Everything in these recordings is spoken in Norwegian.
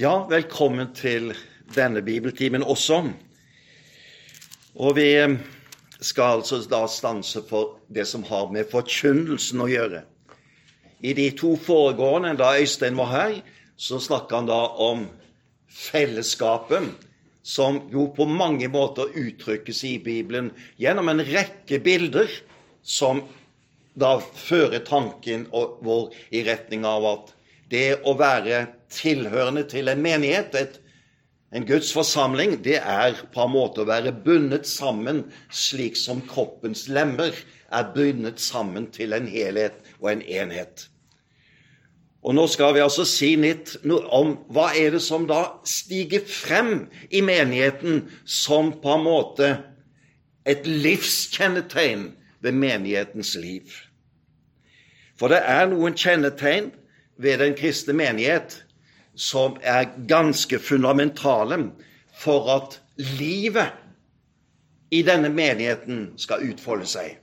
Ja, velkommen til denne bibeltimen også. Og vi skal altså da stanse for det som har med forkynnelsen å gjøre. I de to foregående, da Øystein var her, så snakka han da om fellesskapet, som jo på mange måter uttrykkes i Bibelen gjennom en rekke bilder som da fører tanken vår i retning av at det å være tilhørende til en menighet, et, en Guds forsamling, det er på en måte å være bundet sammen slik som kroppens lemmer er bundet sammen til en helhet og en enhet. Og Nå skal vi altså si litt om hva er det som da stiger frem i menigheten som på en måte et livskjennetegn ved menighetens liv. For det er noen kjennetegn ved den kristne menighet som er ganske fundamentale for at livet i denne menigheten skal utfolde seg.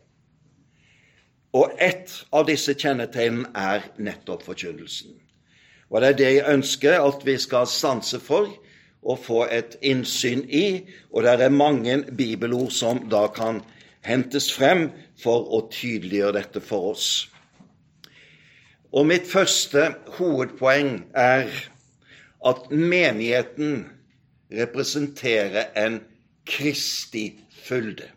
Og ett av disse kjennetegnene er nettopp forkynnelsen. Og Det er det jeg ønsker at vi skal stanse for og få et innsyn i. Og det er mange bibelord som da kan hentes frem for å tydeliggjøre dette for oss. Og mitt første hovedpoeng er at menigheten representerer en kristig fylde.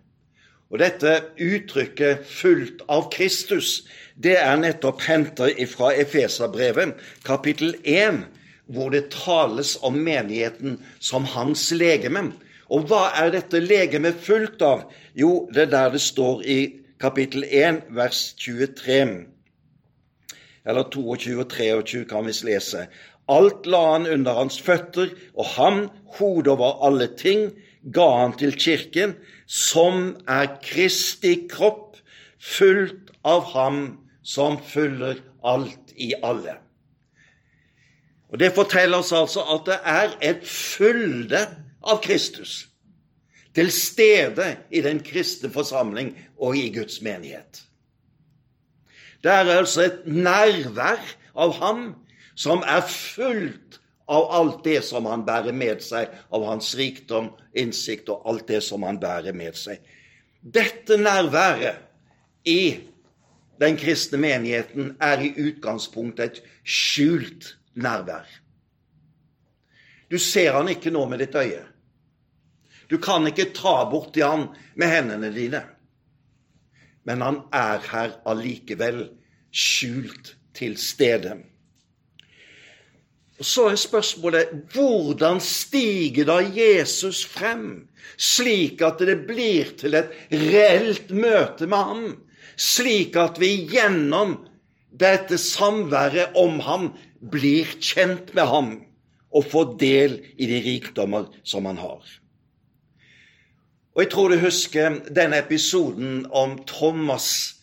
Og dette uttrykket 'fullt av Kristus' det er nettopp hentet fra Efeserbrevet, kapittel 1, hvor det tales om menigheten som hans legeme. Og hva er dette legemet fullt av? Jo, det er der det står i kapittel 1, vers 23. Eller 22 og 23 kan vi lese. Alt la han under hans føtter, og han, hodet over alle ting, ga han til kirken, som er Kristi kropp, fullt av ham som fyller alt i alle. Og Det forteller oss altså at det er et fylde av Kristus til stede i den kristne forsamling og i Guds menighet. Det er altså et nærvær av ham som er fullt av alt det som han bærer med seg, av hans rikdom, innsikt og alt det som han bærer med seg. Dette nærværet i den kristne menigheten er i utgangspunktet et skjult nærvær. Du ser han ikke nå med ditt øye. Du kan ikke ta borti han med hendene dine. Men han er her allikevel, skjult til stede. Og Så er spørsmålet hvordan stiger da Jesus frem, slik at det blir til et reelt møte med ham, slik at vi gjennom dette samværet om ham blir kjent med ham og får del i de rikdommer som han har. Og Jeg tror du husker denne episoden om Thomas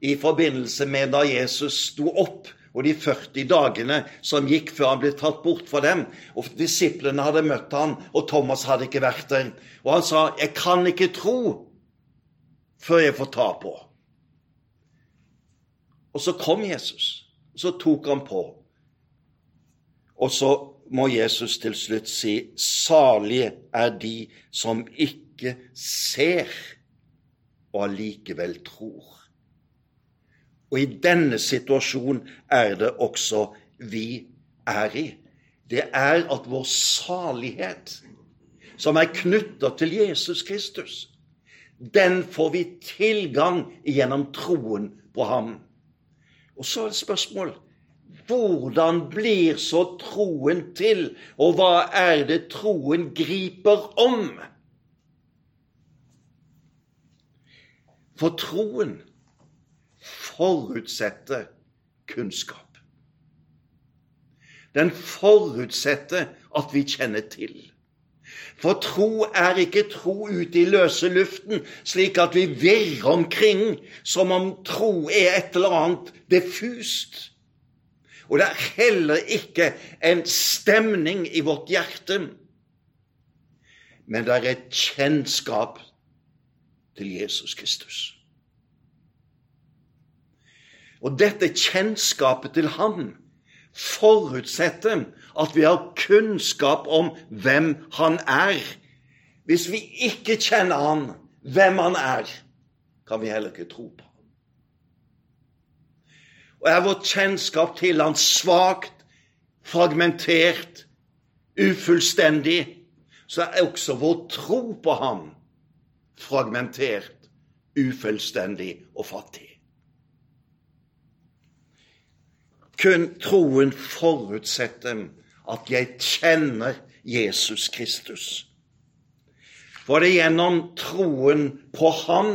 i forbindelse med da Jesus sto opp og de 40 dagene som gikk før han ble tatt bort fra dem. Og Disiplene hadde møtt ham, og Thomas hadde ikke vært der. Og han sa, 'Jeg kan ikke tro før jeg får ta på'. Og så kom Jesus, og så tok han på. Og så må Jesus til slutt si, 'Salige er de som ikke ser, og allikevel tror'. Og i denne situasjonen er det også vi er i. Det er at vår salighet, som er knytta til Jesus Kristus, den får vi tilgang gjennom troen på ham. Og så er det spørsmål hvordan blir så troen til, og hva er det troen griper om? For troen forutsetter kunnskap. Den forutsetter at vi kjenner til. For tro er ikke tro ute i løse luften, slik at vi virrer omkring som om tro er et eller annet diffust. Og det er heller ikke en stemning i vårt hjerte, men det er et kjennskap til Jesus Kristus. Og dette kjennskapet til Han forutsetter at vi har kunnskap om hvem han er. Hvis vi ikke kjenner han, hvem han er, kan vi heller ikke tro på ham. Og er vårt kjennskap til han svakt, fragmentert, ufullstendig, så er også vår tro på ham fragmentert, ufullstendig og fattig. Kun troen forutsetter at jeg kjenner Jesus Kristus. For det er gjennom troen på Han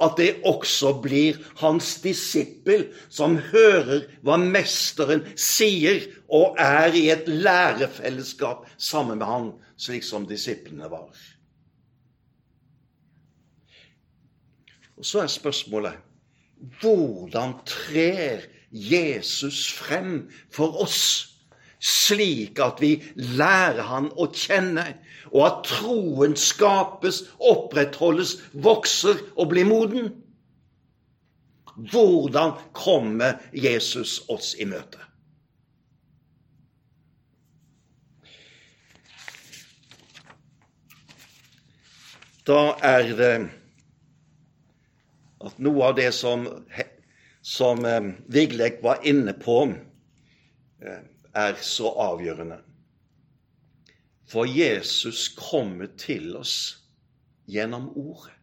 at det også blir hans disippel, som hører hva mesteren sier, og er i et lærefellesskap sammen med han, slik som disiplene var. Og Så er spørsmålet hvordan trer Jesus frem for oss? slik at vi lærer Han å kjenne, og at troen skapes, opprettholdes, vokser og blir moden. Hvordan kommer Jesus oss i møte? Da er det at noe av det som, som eh, Vigleg var inne på, eh, er så avgjørende. For Jesus kommer til oss gjennom ordet.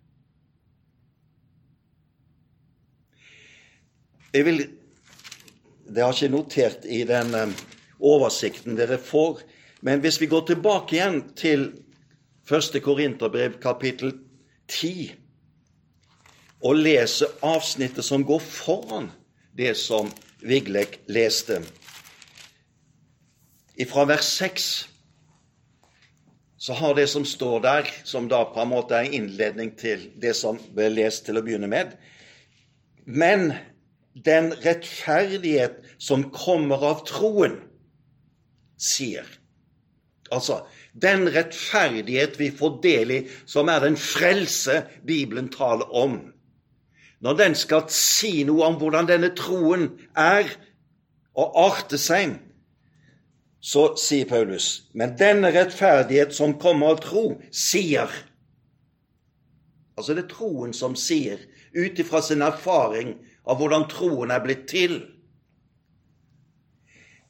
Jeg vil, Det har ikke notert i den eh, oversikten dere får, men hvis vi går tilbake igjen til 1. Korinterbrev kapittel 10 og lese avsnittet som går foran det som Viglek leste, fra vers 6 så har det som står der, som da på en måte er innledning til det som ble lest til å begynne med Men den rettferdighet som kommer av troen, sier Altså, den rettferdighet vi får del i, som er den frelse Bibelen taler om Når den skal si noe om hvordan denne troen er og arter seg, så sier Paulus, men denne rettferdighet som kommer av tro, sier Altså det er troen som sier, ut ifra sin erfaring av hvordan troen er blitt til.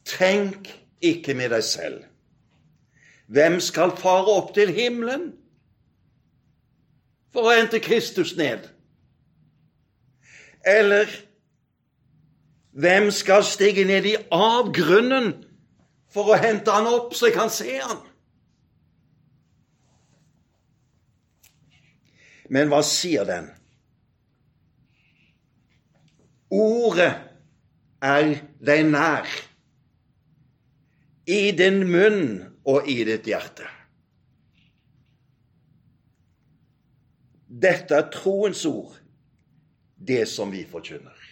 Tenk ikke med deg selv. Hvem skal fare opp til himmelen for å hente Kristus ned? Eller hvem skal stige ned i avgrunnen for å hente han opp så jeg kan se han. Men hva sier den? Ordet er deg nær, i din munn og i ditt hjerte. Dette er troens ord, det som vi forkynner.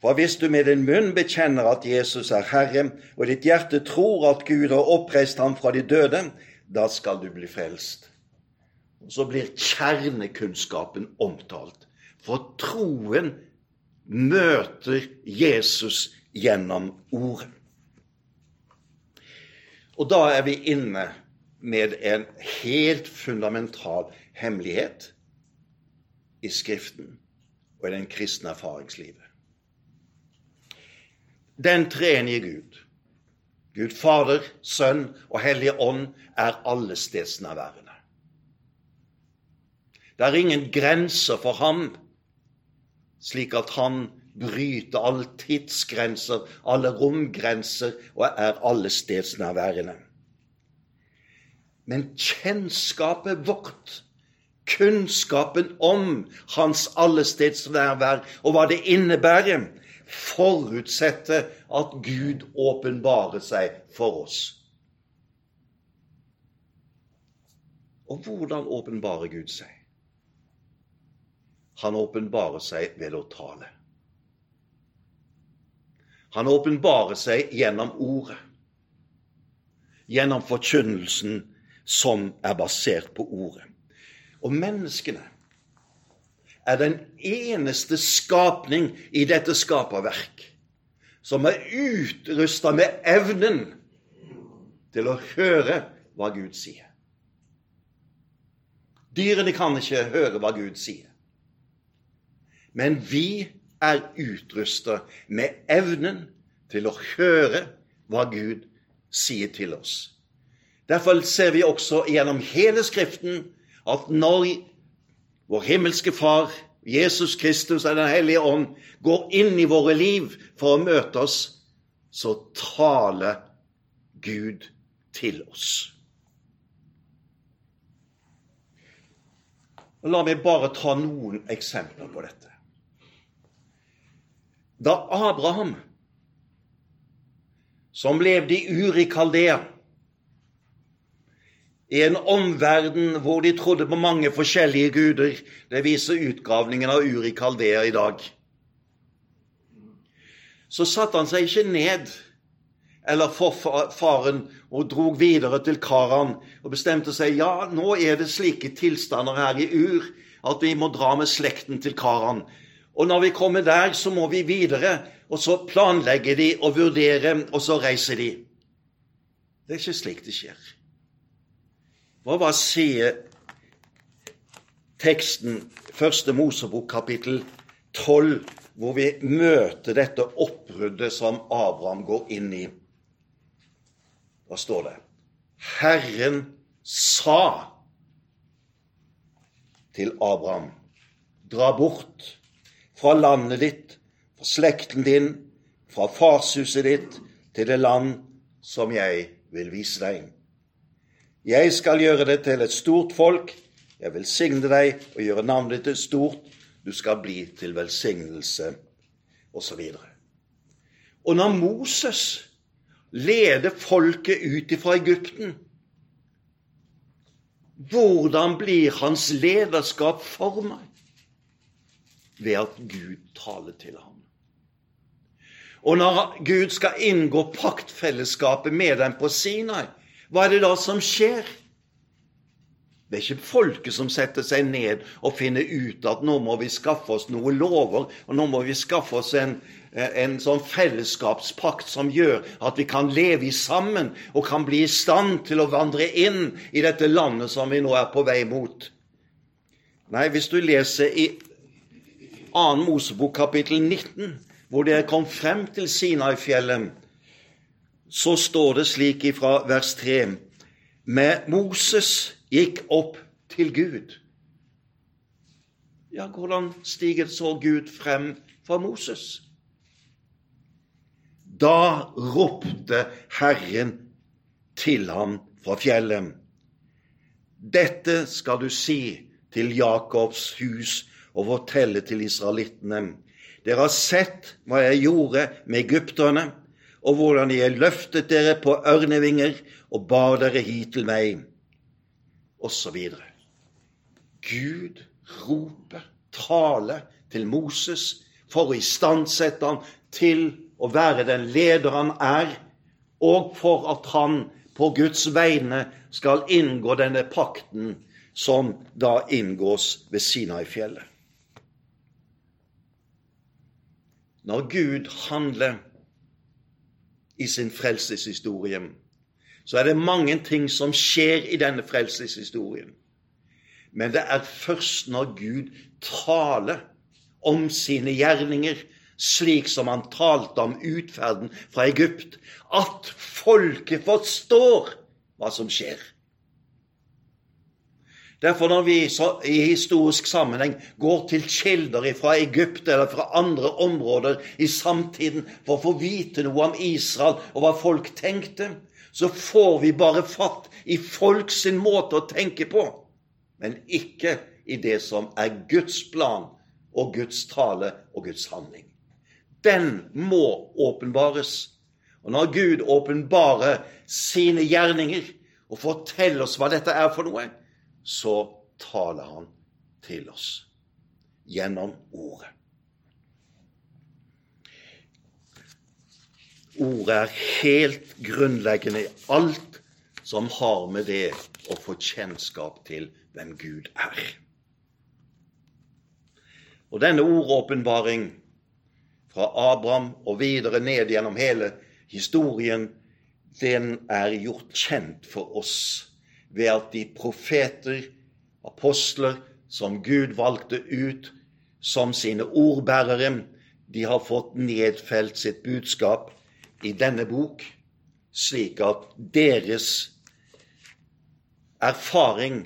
For hvis du med din munn bekjenner at Jesus er Herre, og ditt hjerte tror at Gud har oppreist ham fra de døde, da skal du bli frelst. Og Så blir kjernekunnskapen omtalt. For troen møter Jesus gjennom ordet. Og da er vi inne med en helt fundamental hemmelighet i Skriften og i den kristne erfaringslivet den treenige Gud, Gud Fader, Sønn og Hellige Ånd, er allestedsnærværende. Det er ingen grenser for ham, slik at han bryter alle tidsgrenser, alle romgrenser, og er allestedsnærværende. Men kjennskapet vårt, kunnskapen om hans allestedsnærvær og hva det innebærer, forutsette at Gud åpenbarer seg for oss. Og hvordan åpenbarer Gud seg? Han åpenbarer seg ved å tale. Han åpenbarer seg gjennom ordet, gjennom forkynnelsen som er basert på ordet. Og menneskene er den eneste skapning i dette skaperverk som er utrusta med evnen til å høre hva Gud sier. Dyrene kan ikke høre hva Gud sier. Men vi er utrusta med evnen til å høre hva Gud sier til oss. Derfor ser vi også gjennom hele Skriften at når vår himmelske Far, Jesus Kristus og Den hellige ånd går inn i våre liv for å møte oss, så taler Gud til oss. La meg bare ta noen eksempler på dette. Da Abraham, som levde i Uri Kaldea, i en omverden hvor de trodde på mange forskjellige guder. Det viser utgravningen av Uri Kaldea i dag. Så satte han seg ikke ned, eller forfaren, og drog videre til Karan og bestemte seg ja, nå er det slike tilstander her i Ur at vi må dra med slekten til Karan. Og når vi kommer der, så må vi videre, og så planlegger de og vurderer, og så reiser de. Det er ikke slik det skjer. Hva sier teksten, første Mosebok kapittel 12, hvor vi møter dette oppbruddet som Abraham går inn i? Hva står det? Herren sa til Abraham, dra bort fra landet ditt, fra slekten din, fra farshuset ditt, til det land som jeg vil vise deg. Jeg skal gjøre det til et stort folk. Jeg vil signe deg og gjøre navnet ditt stort. Du skal bli til velsignelse, osv. Og, og når Moses leder folket ut fra Egypten, hvordan blir hans lederskap formet? Ved at Gud taler til ham. Og når Gud skal inngå paktfellesskapet med dem på Sinai, hva er det da som skjer? Det er ikke folket som setter seg ned og finner ut at nå må vi skaffe oss noen lover, og nå må vi skaffe oss en, en sånn fellesskapspakt som gjør at vi kan leve sammen og kan bli i stand til å vandre inn i dette landet som vi nå er på vei mot. Nei, hvis du leser i 2. Mosebok kapittel 19, hvor dere kom frem til Sinai-fjellet, så står det slik ifra vers 3 Med Moses gikk opp til Gud. Ja, hvordan stiger så Gud frem fra Moses? Da ropte Herren til ham fra fjellet. Dette skal du si til Jakobs hus og fortelle til israelittene. Dere har sett hva jeg gjorde med egypterne og hvordan jeg løftet dere på ørnevinger og bar dere hit til meg, osv. Gud roper, taler til Moses for å istandsette ham til å være den leder han er, og for at han på Guds vegne skal inngå denne pakten som da inngås ved Sinai-fjellet. Når Gud handler i sin frelseshistorie, så er det mange ting som skjer i denne frelseshistorien. Men det er først når Gud taler om sine gjerninger, slik som han talte om utferden fra Egypt, at folket forstår hva som skjer. Derfor når vi i historisk sammenheng går til kilder fra Egypt eller fra andre områder i samtiden for å få vite noe om Israel og hva folk tenkte, så får vi bare fatt i folks måte å tenke på, men ikke i det som er Guds plan og Guds tale og Guds handling. Den må åpenbares. Og når Gud åpenbarer sine gjerninger og forteller oss hva dette er for noe, så taler han til oss gjennom Ordet. Ordet er helt grunnleggende i alt som har med det å få kjennskap til hvem Gud er. Og denne ordåpenbaring fra Abraham og videre ned gjennom hele historien, den er gjort kjent for oss ved at de profeter, apostler, som Gud valgte ut som sine ordbærere, de har fått nedfelt sitt budskap i denne bok, slik at deres erfaring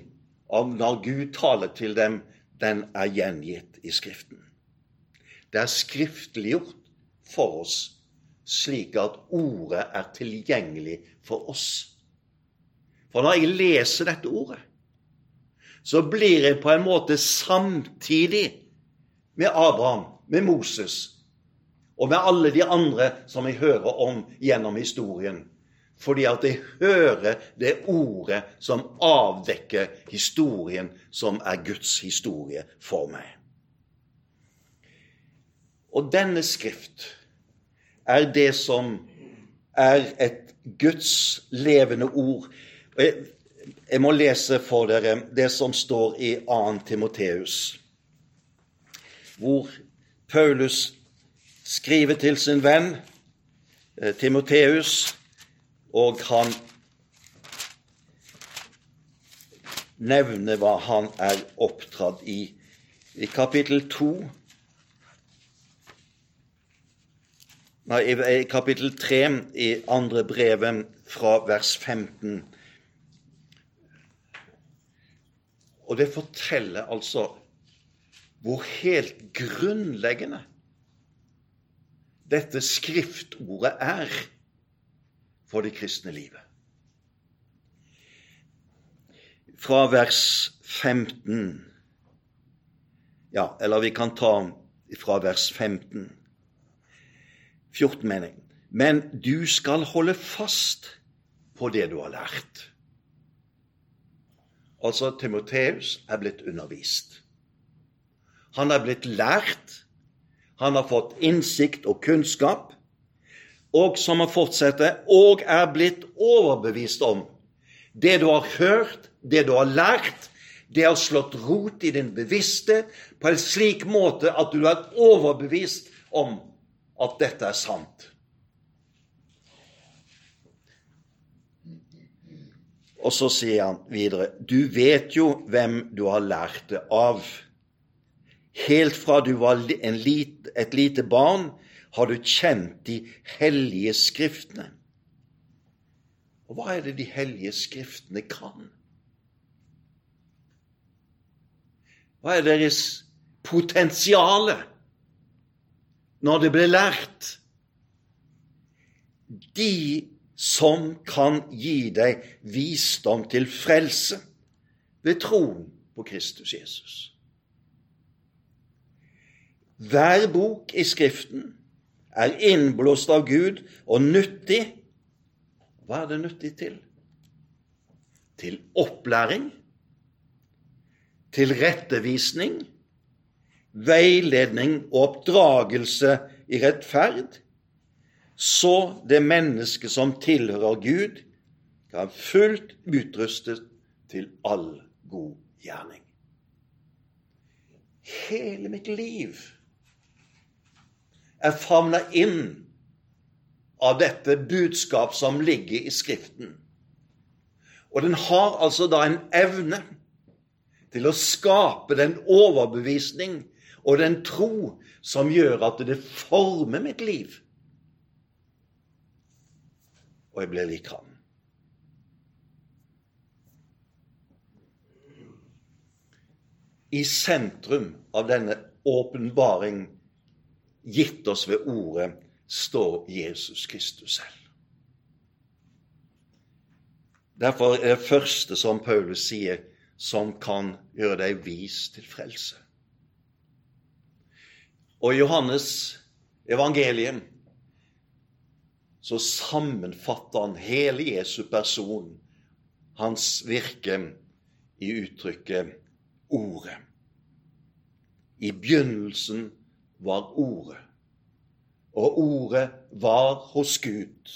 av når Gud taler til dem, den er gjengitt i Skriften. Det er skriftliggjort for oss, slik at ordet er tilgjengelig for oss. For når jeg leser dette ordet, så blir jeg på en måte samtidig med Abraham, med Moses og med alle de andre som jeg hører om gjennom historien. Fordi at jeg hører det ordet som avdekker historien som er Guds historie for meg. Og denne skrift er det som er et Guds levende ord jeg, jeg må lese for dere det som står i 2. Timoteus, hvor Paulus skriver til sin venn eh, Timoteus, og han nevner hva han er oppdratt i. I kapittel 2 Nei, i kapittel 3 i andre brevet fra vers 15 Og det forteller altså hvor helt grunnleggende dette skriftordet er for det kristne livet. Fra vers 15 Ja, eller vi kan ta fra vers 15. 14, mener. Men du skal holde fast på det du har lært. Altså, Timoteus er blitt undervist. Han er blitt lært. Han har fått innsikt og kunnskap, og som han fortsetter, og er blitt overbevist om. Det du har hørt, det du har lært, det har slått rot i din bevisste på en slik måte at du er overbevist om at dette er sant. Og så sier han videre Du vet jo hvem du har lært det av. Helt fra du var lit, et lite barn, har du kjent de hellige skriftene. Og hva er det de hellige skriftene kan? Hva er deres potensiale når det ble lært? De som kan gi deg visdom til frelse ved troen på Kristus Jesus. Hver bok i Skriften er innblåst av Gud og nyttig. Hva er det nyttig til? Til opplæring, til rettevisning, veiledning og oppdragelse i rettferd, så det mennesket som tilhører Gud, kan fullt utrustes til all god gjerning. Hele mitt liv er favna inn av dette budskap som ligger i Skriften. Og den har altså da en evne til å skape den overbevisning og den tro som gjør at det former mitt liv og jeg blir lik ham. I sentrum av denne åpenbaring gitt oss ved ordet står Jesus Kristus selv. Derfor er det første som Paulus sier, som kan gjøre deg vis til frelse. Og i Johannes evangelium så sammenfatter han hele Jesu person, hans virke, i uttrykket Ordet. I begynnelsen var Ordet, og Ordet var hos Gud,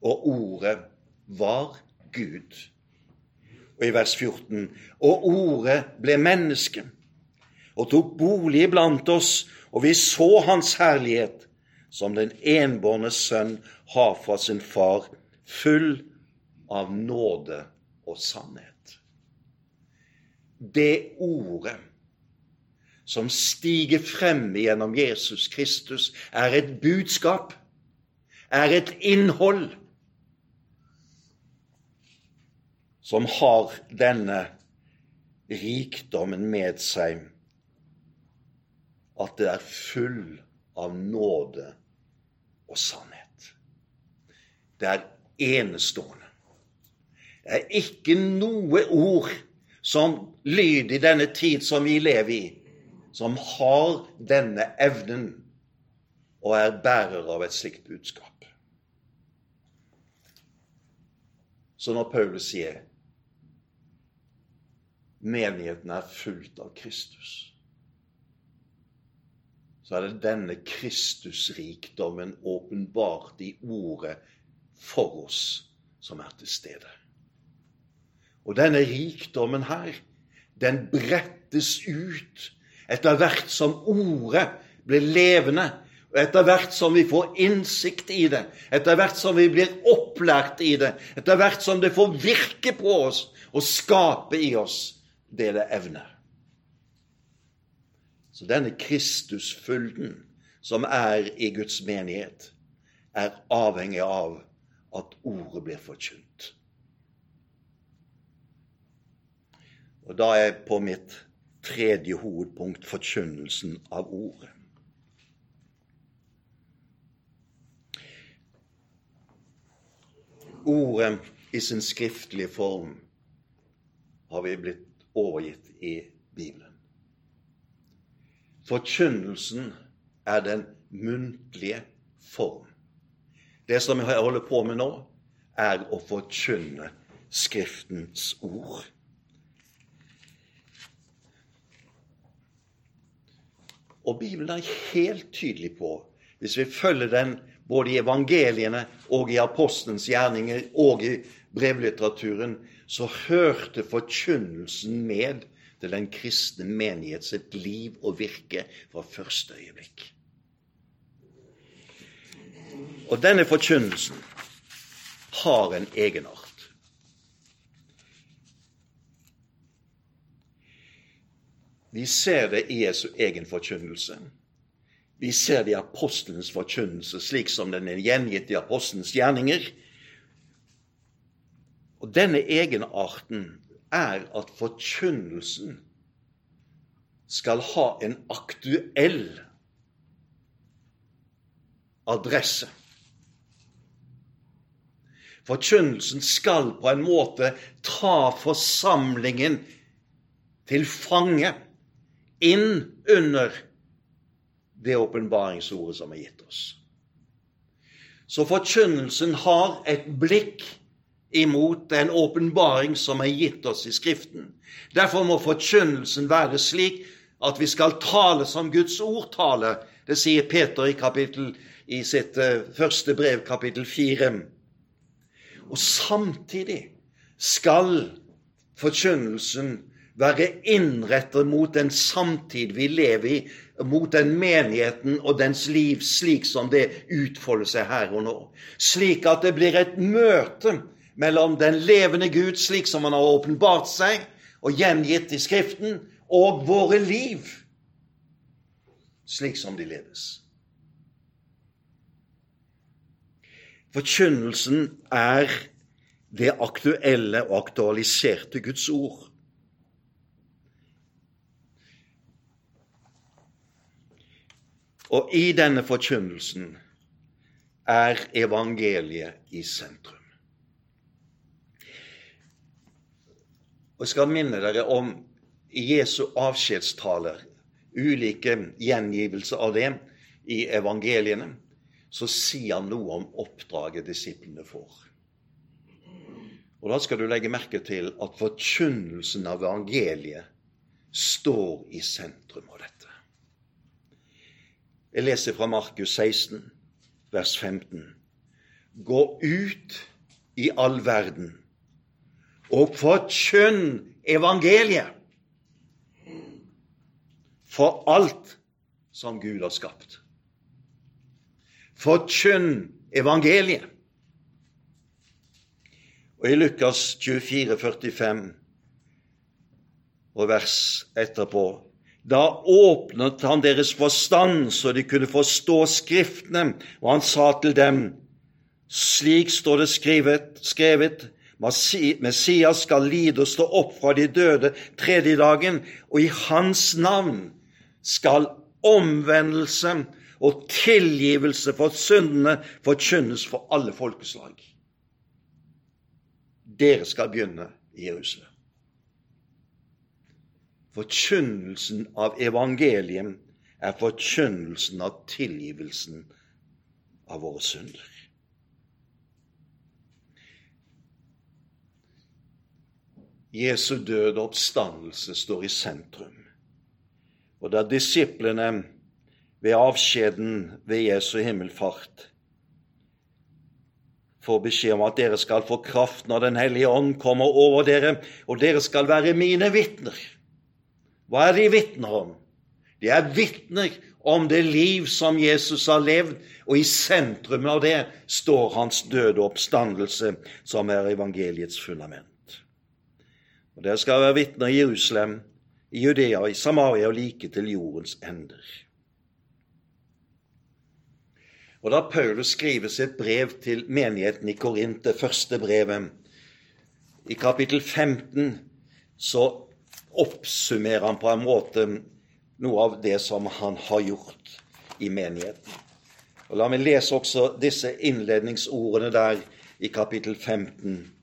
og Ordet var Gud. Og i vers 14 Og Ordet ble menneske og tok bolig blant oss, og vi så Hans herlighet, som den enbårne sønn har fra sin far, full av nåde og sannhet. Det ordet som stiger frem gjennom Jesus Kristus, er et budskap, er et innhold, som har denne rikdommen med seg at det er full av nåde og sannhet. Det er enestående. Det er ikke noe ord som lyder i denne tid som vi lever i, som har denne evnen og er bærer av et slikt budskap. Så når Paulus sier menigheten er fullt av Kristus, så er det denne Kristusrikdommen åpenbart i ordet for oss som er til stede. Og denne rikdommen her, den brettes ut etter hvert som ordet blir levende, og etter hvert som vi får innsikt i det, etter hvert som vi blir opplært i det, etter hvert som det får virke på oss og skape i oss det det evner. Så denne Kristusfylden som er i Guds menighet, er avhengig av at ordet blir forkynt. Og da er jeg på mitt tredje hovedpunkt forkynnelsen av ordet. Ordet i sin skriftlige form har vi blitt overgitt i Bibelen. Forkynnelsen er den muntlige form. Det som jeg holder på med nå, er å forkynne Skriftens ord. Og Bibelen er helt tydelig på, hvis vi følger den både i evangeliene og i apostelens gjerninger og i brevlitteraturen, så hørte forkynnelsen med til den kristne menighet sitt liv og virke fra første øyeblikk. Og denne forkynnelsen har en egenart. Vi ser det i Jesu egen forkynnelse. Vi ser det i apostelens forkynnelse, slik som den er gjengitt i apostelens gjerninger. Og denne egenarten er at forkynnelsen skal ha en aktuell adresse. Forkynnelsen skal på en måte ta forsamlingen til fange inn under det åpenbaringsordet som er gitt oss. Så forkynnelsen har et blikk imot den åpenbaring som er gitt oss i Skriften. Derfor må forkynnelsen være slik at vi skal tale som Guds ord taler. Det sier Peter i, kapittel, i sitt uh, første brev, kapittel 4. Og samtidig skal forkynnelsen være innrettet mot den samtid vi lever i, mot den menigheten og dens liv slik som det utfolder seg her og nå. Slik at det blir et møte mellom den levende Gud, slik som han har åpenbart seg og gjengitt i Skriften, og våre liv, slik som de ledes. Forkynnelsen er det aktuelle og aktualiserte Guds ord. Og i denne forkynnelsen er evangeliet i sentrum. Og jeg skal minne dere om Jesu avskjedstaler, ulike gjengivelser av det i evangeliene. Så sier han noe om oppdraget disiplene får. Og Da skal du legge merke til at forkynnelsen av evangeliet står i sentrum av dette. Jeg leser fra Markus 16, vers 15. Gå ut i all verden og forkynn evangeliet for alt som Gud har skapt. Forkynn evangeliet. Og i Lukas 24, 45 og vers etterpå da åpnet han deres forstand så de kunne forstå Skriftene, og han sa til dem, slik står det skrevet, skrevet Messias skal lide og stå opp fra de døde tredje dagen, og i hans navn skal omvendelse og tilgivelse for syndene forkynnes for alle folkeslag. Dere skal begynne i Jerusalem. Forkynnelsen av evangeliet er forkynnelsen av tilgivelsen av våre synder. Jesu død og oppstandelse står i sentrum. Og da disiplene ved avskjeden ved Jesu himmelfart får beskjed om at dere skal få kraft når Den hellige ånd kommer over dere, og dere skal være mine vitner. Hva er de vitner om? De er vitner om det liv som Jesus har levd, og i sentrum av det står hans døde oppstandelse, som er evangeliets fundament. Og Dere skal være vitner i Jerusalem, i Judea, i Samaria og like til jordens ender. Og Da Paulus skriver sitt brev til menigheten i Korint, det første brevet, i kapittel 15, så oppsummerer han på en måte noe av det som han har gjort i menigheten. Og La meg lese også disse innledningsordene der i kapittel 15.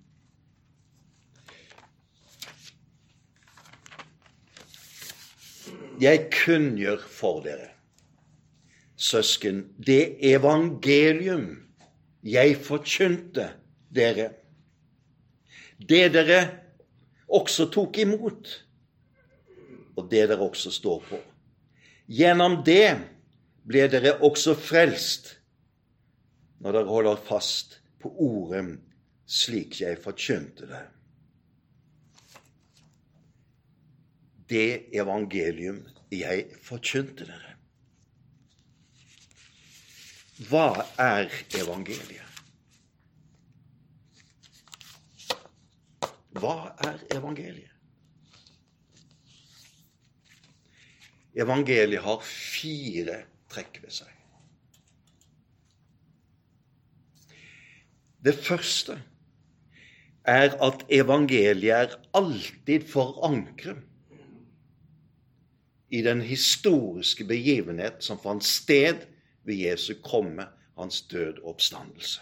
Jeg kunngjør for dere søsken, det evangelium jeg forkynte dere, det dere også tok imot, og det dere også står på. Gjennom det ble dere også frelst når dere holder fast på ordet slik jeg forkynte det. Det evangelium jeg forkynte dere. Hva er evangeliet? Hva er evangeliet? Evangeliet har fire trekk ved seg. Det første er at evangeliet er alltid forankret i den historiske begivenhet som fant sted ved Jesu komme, hans død og oppstandelse.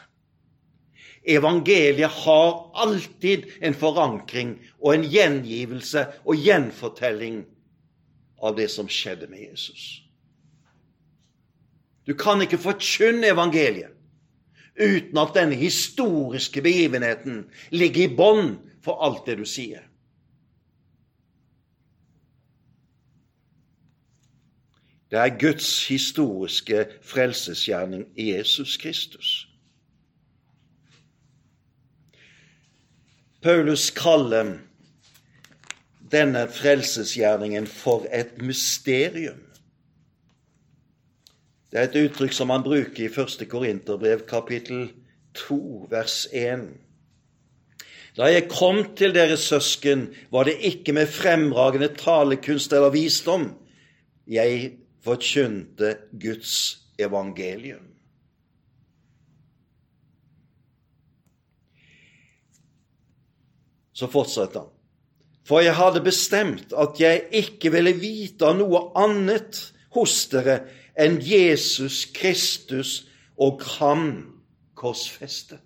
Evangeliet har alltid en forankring og en gjengivelse og gjenfortelling av det som skjedde med Jesus. Du kan ikke forkynne evangeliet uten at denne historiske begivenheten ligger i bånd for alt det du sier. Det er Guds historiske frelsesgjerning Jesus Kristus. Paulus kaller denne frelsesgjerningen for et mysterium. Det er et uttrykk som han bruker i 1. Korinterbrev kapittel 2, vers 1. Da jeg kom til dere søsken, var det ikke med fremragende talekunst eller visdom jeg forkynte Guds evangelium. Så fortsetter han. For jeg hadde bestemt at jeg ikke ville vite av noe annet hos dere enn Jesus Kristus og ham korsfestet.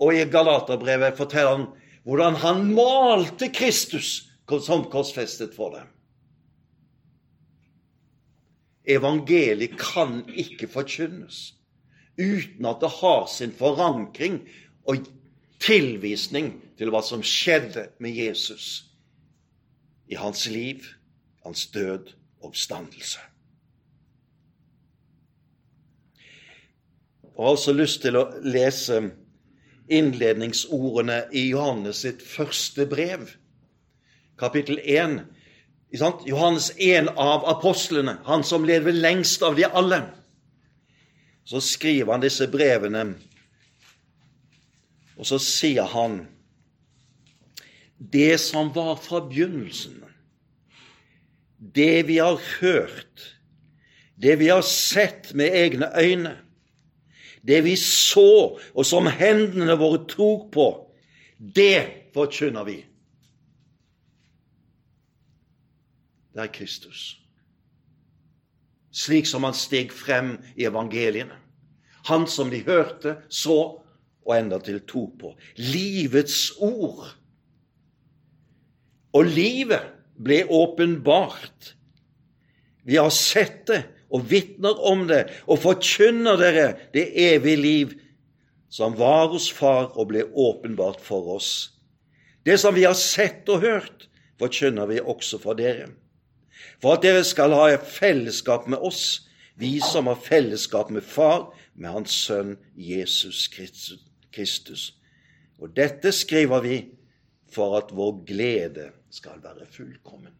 Og i Galaterbrevet forteller han hvordan han malte Kristus som korsfestet for dem. Evangeliet kan ikke forkynnes uten at det har sin forankring og tilvisning til hva som skjedde med Jesus i hans liv, hans død og oppstandelse. Jeg har også lyst til å lese innledningsordene i Johannes sitt første brev kapittel 1. Johannes, en av apostlene, han som lever lengst av de alle. Så skriver han disse brevene, og så sier han det som var fra begynnelsen, det vi har hørt, det vi har sett med egne øyne, det vi så, og som hendene våre tok på, det forkynner vi. Det er Kristus. Slik som han steg frem i evangeliene. Han som de hørte, så og endatil tok på. Livets ord. Og livet ble åpenbart. Vi har sett det og vitner om det og forkynner dere det evige liv som var hos Far og ble åpenbart for oss. Det som vi har sett og hørt, forkynner vi også for dere for at dere skal ha fellesskap med oss, vi som har fellesskap med Far, med Hans Sønn Jesus Kristus. Og dette skriver vi for at vår glede skal være fullkommen.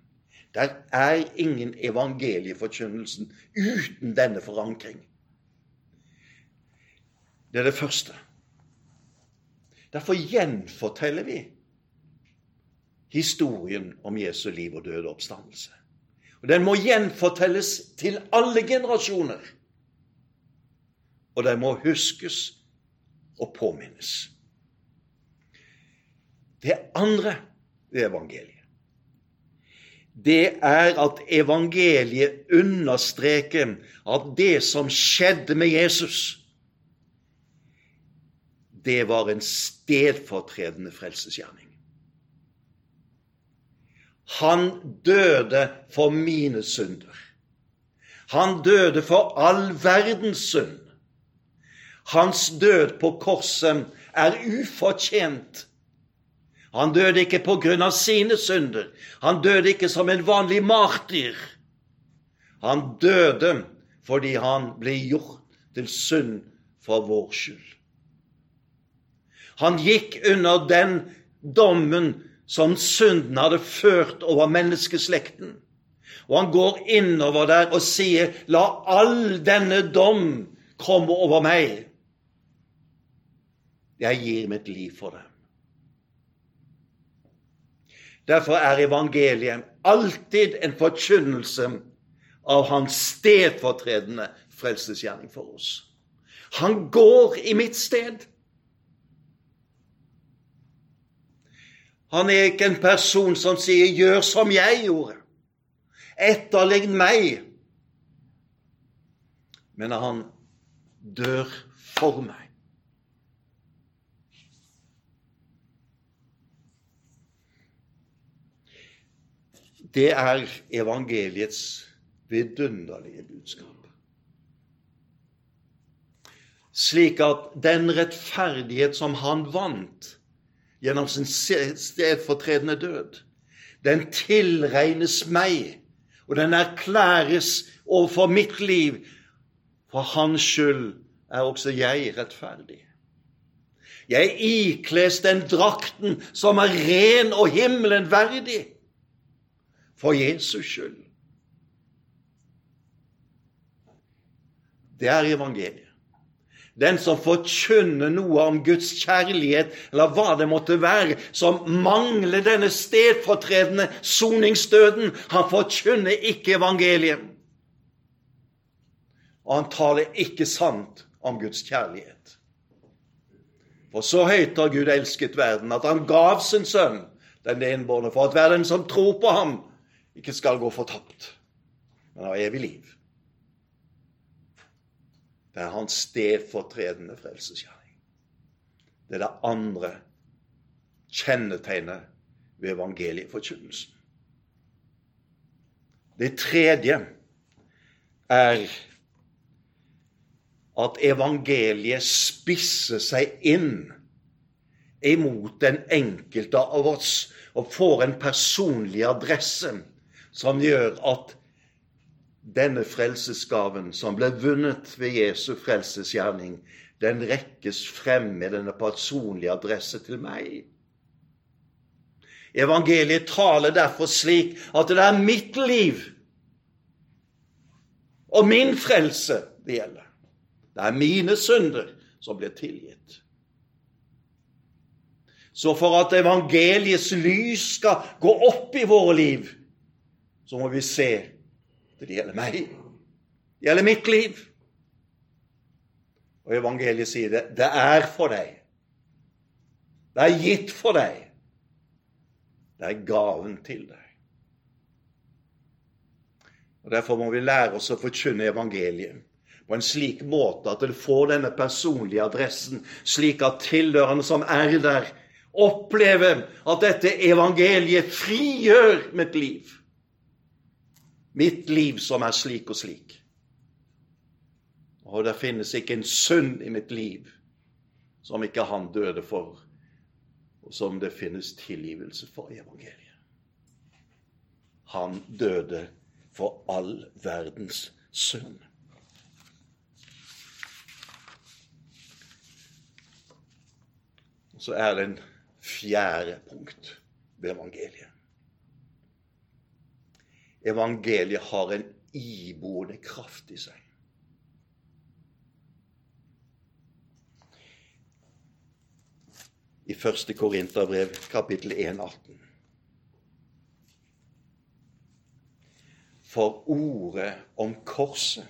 Der er ingen evangelieforkynnelsen uten denne forankring. Det er det første. Derfor gjenforteller vi historien om Jesu liv og døde oppstandelse. Og Den må gjenfortelles til alle generasjoner. Og den må huskes og påminnes. Det andre ved evangeliet, det er at evangeliet understreker at det som skjedde med Jesus, det var en stedfortredende frelsesgjerning. Han døde for mine synder. Han døde for all verdens synd. Hans død på korset er ufortjent. Han døde ikke på grunn av sine synder. Han døde ikke som en vanlig martyr. Han døde fordi han ble gjort til synd for vår skyld. Han gikk under den dommen som synden hadde ført over menneskeslekten. Og han går innover der og sier, 'La all denne dom komme over meg.' Jeg gir mitt liv for dem. Derfor er evangeliet alltid en forkynnelse av hans stedfortredende frelsesgjerning for oss. Han går i mitt sted. Han er ikke en person som sier 'gjør som jeg gjorde', etterlign meg. Men han dør for meg. Det er evangeliets vidunderlige budskap. Slik at den rettferdighet som han vant, gjennom sin stedfortredende død. Den tilregnes meg, og den erklæres overfor mitt liv. For hans skyld er også jeg rettferdig. Jeg ikles den drakten som er ren og himmelen verdig, for Jesus skyld. Det er evangeliet. Den som forkynner noe om Guds kjærlighet, eller hva det måtte være, som mangler denne stedfortredende soningsdøden, han forkynner ikke evangeliet. Og han taler ikke sant om Guds kjærlighet. For så høyt har Gud elsket verden, at han gav sin sønn, den enbårne, for at verden som tror på ham, ikke skal gå fortapt, men ha evig liv. Det er hans stedfortredende frelsesgjerning. Det er det andre kjennetegnet ved evangelieforkynnelsen. Det tredje er at evangeliet spisser seg inn imot den enkelte av oss og får en personlig adresse som gjør at denne frelsesgaven som ble vunnet ved Jesu frelsesgjerning, den rekkes frem med denne personlige adresse til meg. Evangeliet taler derfor slik at det er mitt liv og min frelse det gjelder. Det er mine synder som blir tilgitt. Så for at evangeliets lys skal gå opp i våre liv, så må vi se det gjelder meg. Det gjelder mitt liv. Og evangeliet sier det. Det er for deg. Det er gitt for deg. Det er gaven til deg. Og Derfor må vi lære oss å forkynne evangeliet på en slik måte at det får denne personlige adressen, slik at tilhørende som er der, opplever at dette evangeliet frigjør mitt liv. Mitt liv som er slik og slik. Og det finnes ikke en synd i mitt liv som ikke han døde for, og som det finnes tilgivelse for i evangeliet. Han døde for all verdens synd. Så er det en fjerde punkt ved evangeliet. Evangeliet har en iboende kraft i seg. I 1. Korinterbrev, kapittel 1, 18. For ordet om korset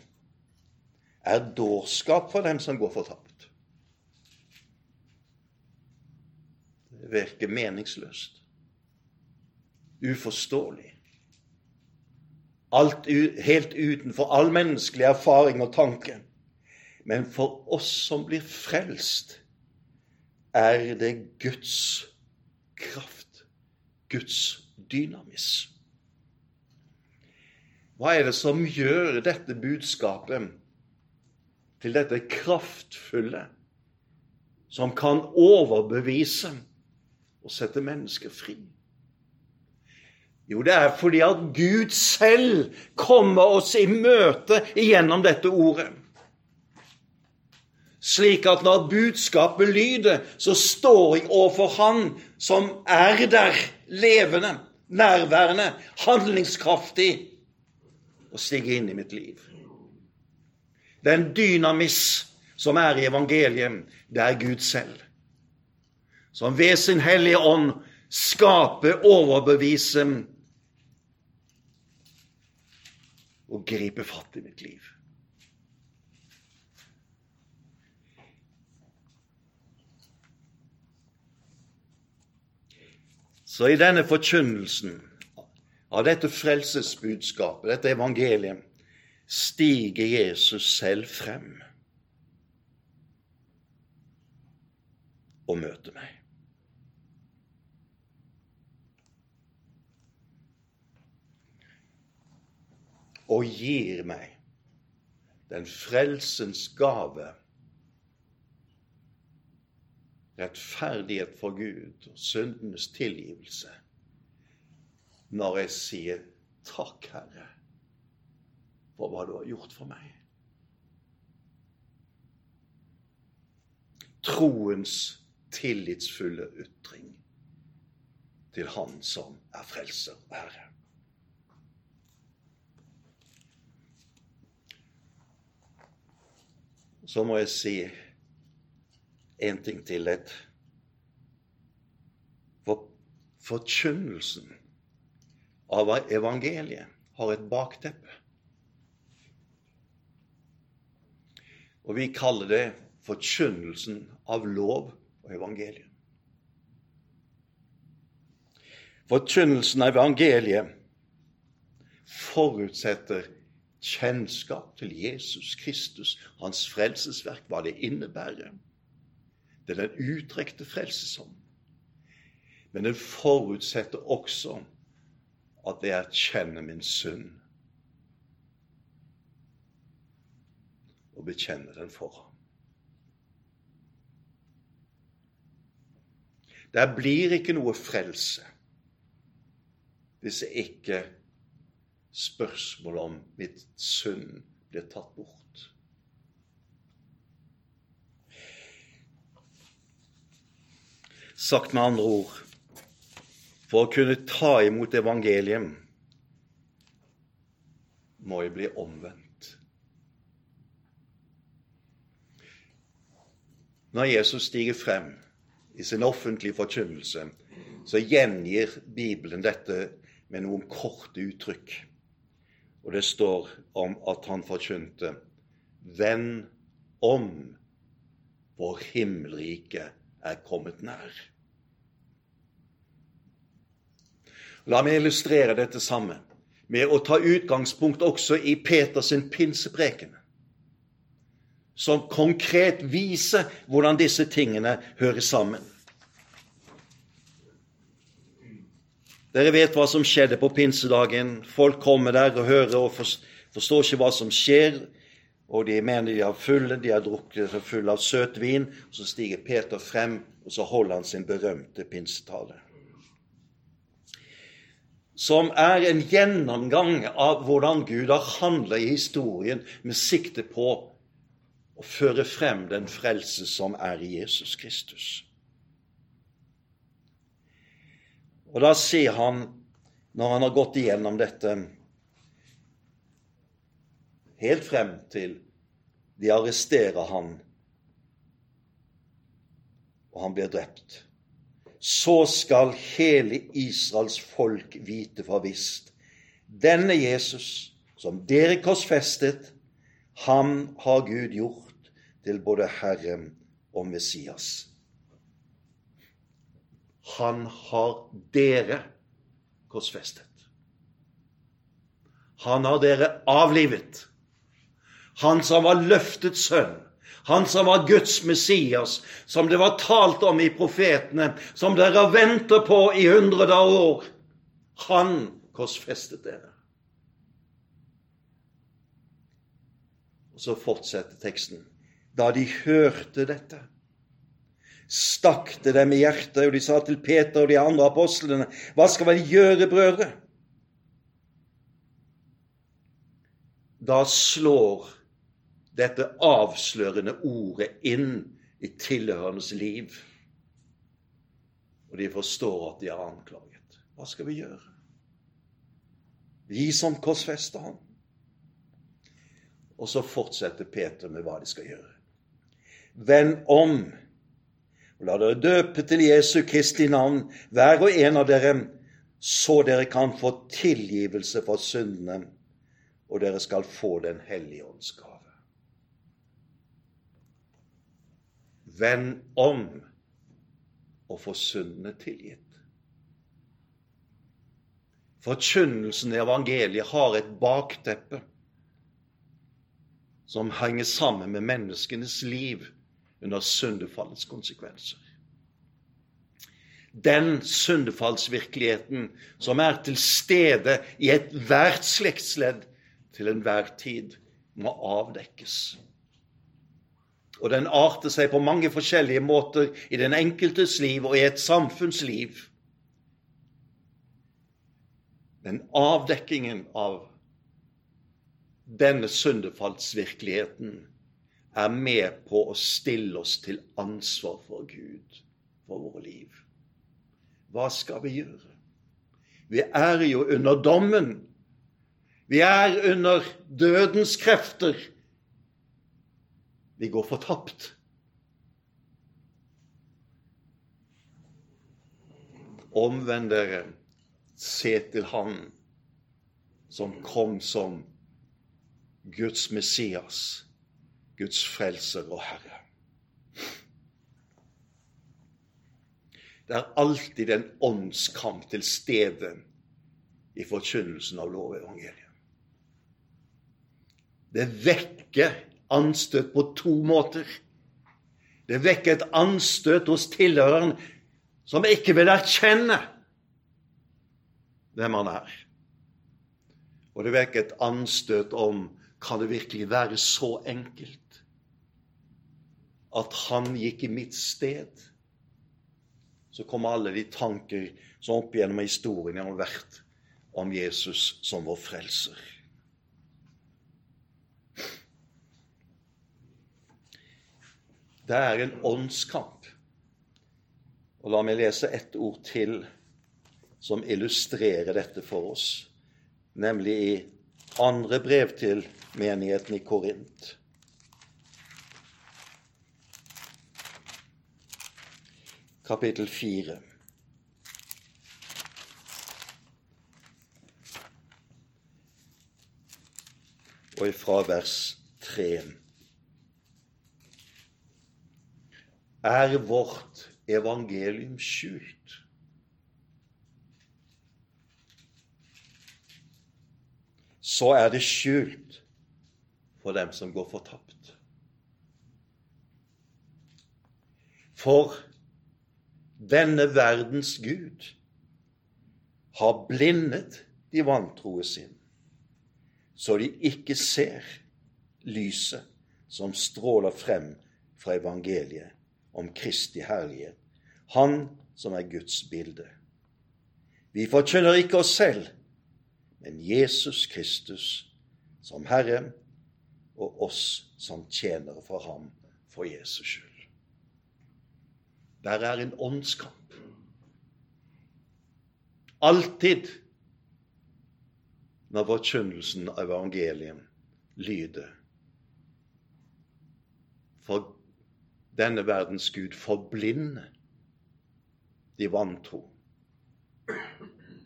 er dårskap for dem som går fortapt. Det virker meningsløst, uforståelig. Alt helt utenfor all menneskelig erfaring og tanke. Men for oss som blir frelst, er det Guds kraft, Guds dynamis. Hva er det som gjør dette budskapet til dette kraftfulle, som kan overbevise og sette mennesker fri? Jo, det er fordi at Gud selv kommer oss i møte gjennom dette ordet. Slik at når budskapet lyder, så står jeg overfor Han som er der, levende, nærværende, handlingskraftig og stiger inn i mitt liv. Den dynamis som er i evangeliet, det er Gud selv. Som ved sin Hellige Ånd skaper, overbeviser og gripe fatt i mitt liv. Så i denne forkynnelsen av dette frelsesbudskapet, dette evangeliet, stiger Jesus selv frem og møter meg. Og gir meg den frelsens gave, rettferdighet for Gud og syndenes tilgivelse når jeg sier 'Takk, Herre, for hva du har gjort for meg'. Troens tillitsfulle ytring til Han som er frelser og Herre. Så må jeg si en ting til. Et. For forkynnelsen av evangeliet har et bakteppe. Og vi kaller det forkynnelsen av lov og evangeliet. Forkynnelsen av evangeliet forutsetter kjennskap til Jesus Kristus, hans frelsesverk, hva det innebærer. Det er den utrekte frelsesånd. Men den forutsetter også at jeg erkjenner min synd og bekjenner den for ham. Der blir ikke noe frelse hvis jeg ikke spørsmålet om mitt synd blir tatt bort. Sagt med andre ord For å kunne ta imot evangeliet må jeg bli omvendt. Når Jesus stiger frem i sin offentlige forkynnelse, så gjengir Bibelen dette med noen korte uttrykk. Og det står om at han forkynte Venn om, vår himmelrike er kommet nær. La meg illustrere dette sammen med å ta utgangspunkt også i Peters pinsepreken, som konkret viser hvordan disse tingene hører sammen. Dere vet hva som skjedde på pinsedagen. Folk kommer der og hører og forstår ikke hva som skjer. Og de mener de er fulle, de har drukket seg fulle av søt vin. Så stiger Peter frem, og så holder han sin berømte pinsetale som er en gjennomgang av hvordan Gud har handla i historien med sikte på å føre frem den frelse som er i Jesus Kristus. Og da sier han, når han har gått igjennom dette helt frem til de arresterer han, og han blir drept så skal hele Israels folk vite for visst. Denne Jesus, som dere korsfestet, ham har Gud gjort til både Herre og Messias. Han har dere korsfestet. Han har dere avlivet. Han som var løftet sønn han som var Guds Messias, som det var talt om i profetene, som dere venter på i hundrede år. Han korsfestet dere. Og så fortsetter teksten. Da de hørte dette, stakk det dem i hjertet, og de sa til Peter og de andre apostlene, hva skal vi gjøre, brødre? Da slår dette avslørende ordet inn i tilhørendes liv. Og de forstår at de er anklaget. Hva skal vi gjøre? Vi som korsfester ham. Og så fortsetter Peter med hva de skal gjøre. Vend om, og la dere døpe til Jesu Kristi navn, hver og en av dere, så dere kan få tilgivelse for syndene, og dere skal få Den hellige ånds gave. Vend om og få syndene tilgitt. Forkynnelsen i evangeliet har et bakteppe som henger sammen med menneskenes liv under syndefallets konsekvenser. Den syndefallsvirkeligheten som er til stede i ethvert slektsledd til enhver tid, må avdekkes. Og den arter seg på mange forskjellige måter i den enkeltes liv og i et samfunnsliv. Den avdekkingen av denne syndefallsvirkeligheten er med på å stille oss til ansvar for Gud for våre liv. Hva skal vi gjøre? Vi er jo under dommen. Vi er under dødens krefter. Vi går fortapt. Omvend dere, se til Han som kom som Guds Messias, Guds frelser og Herre. Det er alltid en åndskamp til stede i forkynnelsen av lovevangeliet. Det vekker anstøt på to måter. Det vekker et anstøt hos tilhøreren som ikke vil erkjenne hvem han er. Og det vekker et anstøt om kan det virkelig være så enkelt at han gikk i mitt sted? Så kommer alle de tanker som opp gjennom historien har vært om Jesus som vår frelser. Det er en åndskamp. Og la meg lese ett ord til, som illustrerer dette for oss, nemlig i andre brev til menigheten i Korint. Kapittel 4. Og ifra vers 3. Er vårt evangelium skjult? så er det skjult for dem som går fortapt. For denne verdens Gud har blindet de vantroe sin, så de ikke ser lyset som stråler frem fra evangeliet om Kristi herlighet, Han som er Guds bilde. Vi forkynner ikke oss selv, men Jesus Kristus som Herre og oss som tjenere for ham for Jesus skyld. Der er en åndskamp. Alltid når forkynnelsen av evangeliet lyder. For denne verdens Gud forblinder de vantro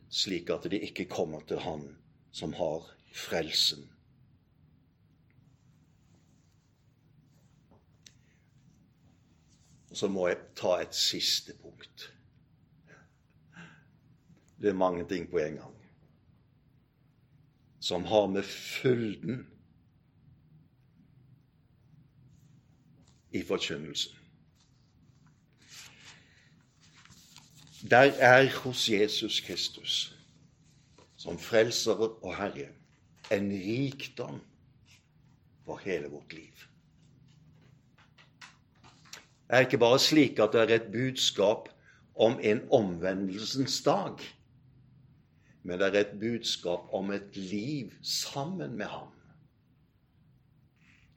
slik at de ikke kommer til Han som har frelsen. Så må jeg ta et siste punkt. Det er mange ting på en gang som har med fylden i forkynnelsen. Der er hos Jesus Kristus som frelser og Herre en rikdom for hele vårt liv. Er ikke bare slik at det er et budskap om en omvendelsens dag, men det er et budskap om et liv sammen med ham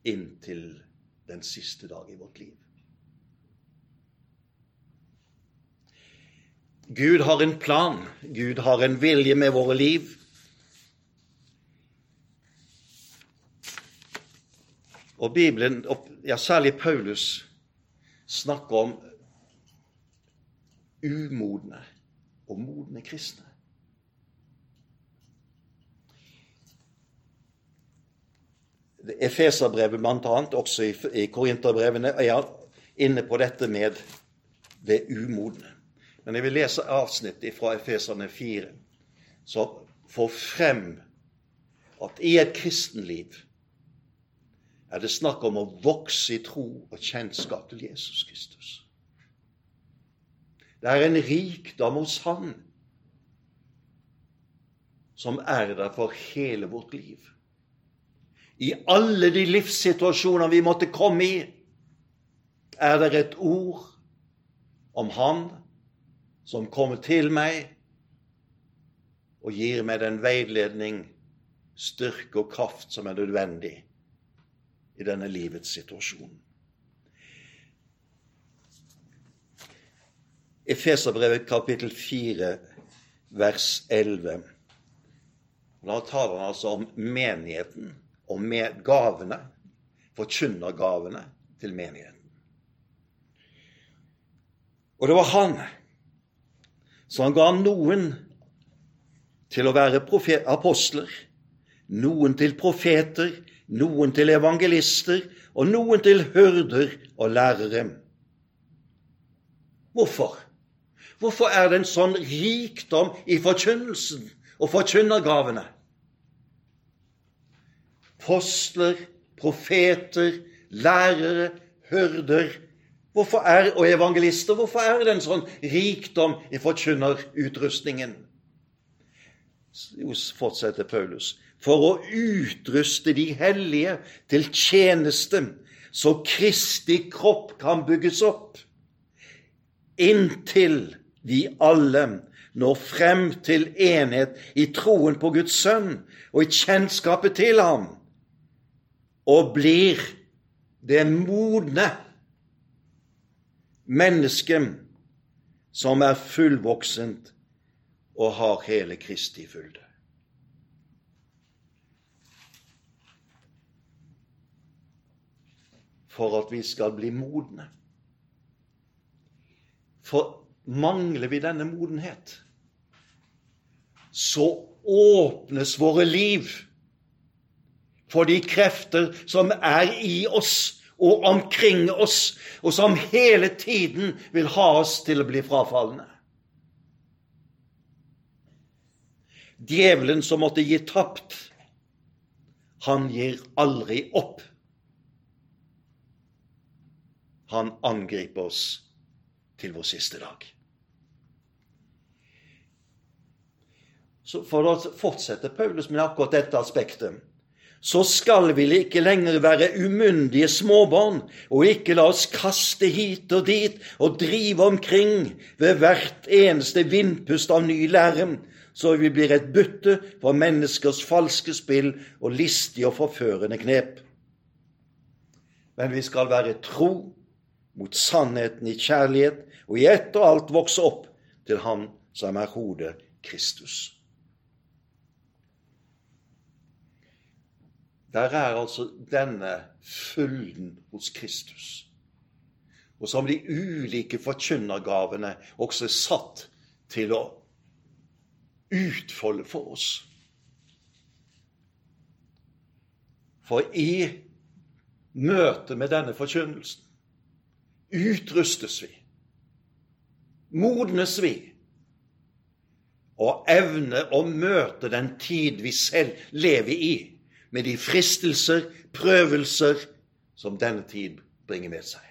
inntil den siste dag i vårt liv. Gud har en plan. Gud har en vilje med våre liv. Og Bibelen, ja særlig Paulus, snakker om umodne og modne kristne. Efeserbrevet bl.a., også i, i Korinterbrevene, er inne på dette med det umodne. Men jeg vil lese avsnittet fra Efeserne 4, som får frem at i et kristenliv er det snakk om å vokse i tro og kjennskap til Jesus Kristus. Det er en rikdom hos Han som er der for hele vårt liv. I alle de livssituasjoner vi måtte komme i, er det et ord om Han som kommer til meg og gir meg den veiledning, styrke og kraft som er nødvendig i denne livets situasjon. Efeserbrevet kapittel 4, vers 11. Da taler han altså om menigheten og med gavene, forkynnergavene til menigheten. Og det var han som ga noen til å være apostler, noen til profeter, noen til evangelister og noen til hyrder og lærere. Hvorfor? Hvorfor er det en sånn rikdom i forkynnelsen og forkynnergavene? Postler, profeter, lærere, hyrder Hvorfor er, og evangelister, hvorfor er det en sånn rikdom i forkynnerutrustningen? Jo, fortsetter Paulus, for å utruste de hellige til tjeneste, så Kristi kropp kan bygges opp, inntil vi alle når frem til enhet i troen på Guds sønn og i kjennskapet til ham, og blir det modne menneske som er fullvoksent og har hele Kristi fylde. For at vi skal bli modne. For mangler vi denne modenhet, så åpnes våre liv for de krefter som er i oss og omkring oss, og som hele tiden vil ha oss til å bli frafalne. Djevelen som måtte gi tapt, han gir aldri opp. Han angriper oss til vår siste dag. Så For å fortsette Paulus med akkurat dette aspektet så skal vi ikke lenger være umyndige småbarn og ikke la oss kaste hit og dit og drive omkring ved hvert eneste vindpust av ny lære, så vi blir et bytte for menneskers falske spill og listige og forførende knep. Men vi skal være tro mot sannheten i kjærlighet og i ett og alt vokse opp til Han som er hodet Kristus. Der er altså denne fylden hos Kristus. Og som de ulike forkynnergavene også er satt til å utfolde for oss. For i møte med denne forkynnelsen utrustes vi, modnes vi, og evner å møte den tid vi selv lever i med de fristelser, prøvelser, som denne tid bringer med seg.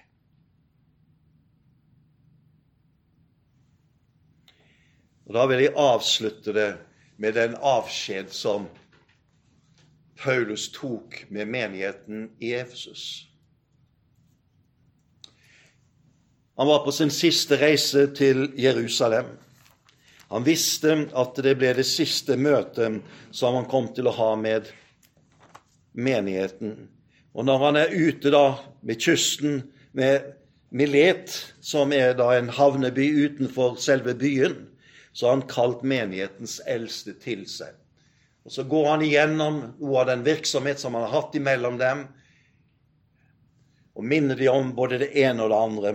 Og Da vil jeg avslutte det med den avskjed som Paulus tok med menigheten i Efesus. Han var på sin siste reise til Jerusalem. Han visste at det ble det siste møtet som han kom til å ha med menigheten. Og når han er ute da ved kysten med Milet, som er da en havneby utenfor selve byen, så har han kalt menighetens eldste til seg. Og Så går han igjennom noe av den virksomhet som han har hatt imellom dem, og minner de om både det ene og det andre.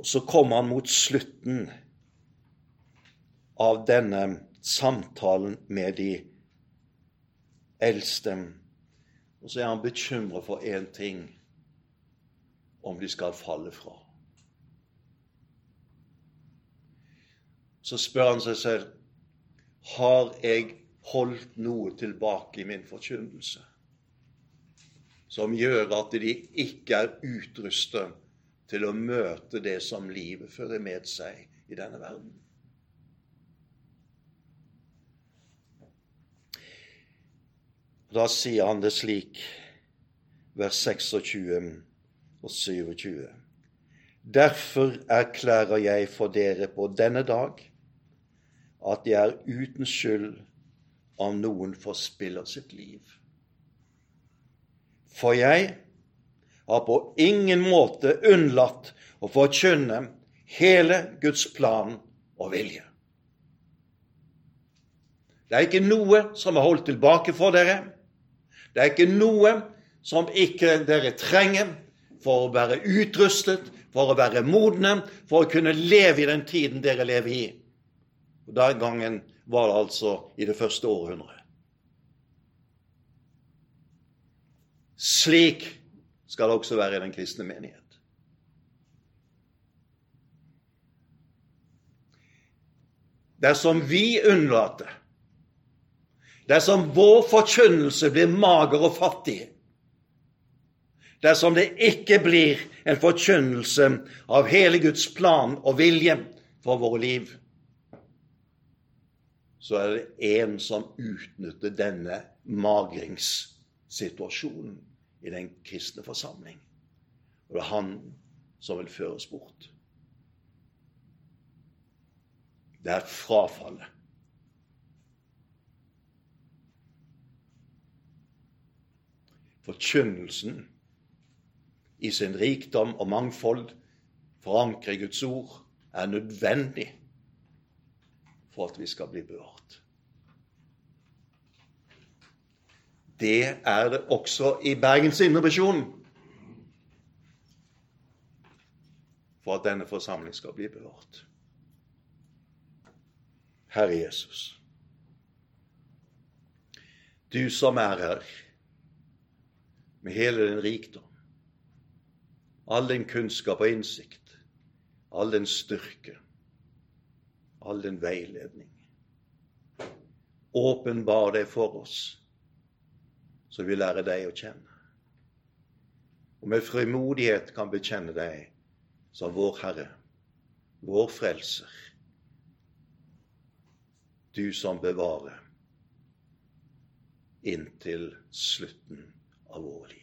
Og så kommer han mot slutten av denne samtalen med de eldste. Og så er han bekymret for én ting om de skal falle fra. Så spør han seg selv har jeg holdt noe tilbake i min forkynnelse som gjør at de ikke er utrustet til å møte det som livet fører med seg i denne verden. Da sier han det slik, vers 26 og 27. Derfor erklærer jeg for dere på denne dag at jeg er uten skyld om noen forspiller sitt liv. For jeg har på ingen måte unnlatt å forkynne hele Guds plan og vilje. Det er ikke noe som er holdt tilbake for dere. Det er ikke noe som ikke dere trenger for å være utrustet, for å være modne, for å kunne leve i den tiden dere lever i. Og Den gangen var det altså i det første århundret. Slik skal det også være i den kristne menighet. Dersom vi unnlater dersom vår forkynnelse blir mager og fattig, dersom det ikke blir en forkynnelse av hele Guds plan og vilje for våre liv, så er det en som utnytter denne magringssituasjonen i den kristne forsamling. Og det er han som vil føres bort. Det er frafallet. forkynnelsen i sin rikdom og mangfold, forankre Guds ord, er nødvendig for at vi skal bli berørt. Det er det også i Bergens Indremisjon. For at denne forsamling skal bli bevart. Herre Jesus, du som er her med hele din rikdom, all din kunnskap og innsikt, all din styrke, all din veiledning. Åpenbar deg for oss, så vi lærer deg å kjenne. Og med frimodighet kan bekjenne deg som vår Herre, vår Frelser. Du som bevarer inntil slutten av vår liv.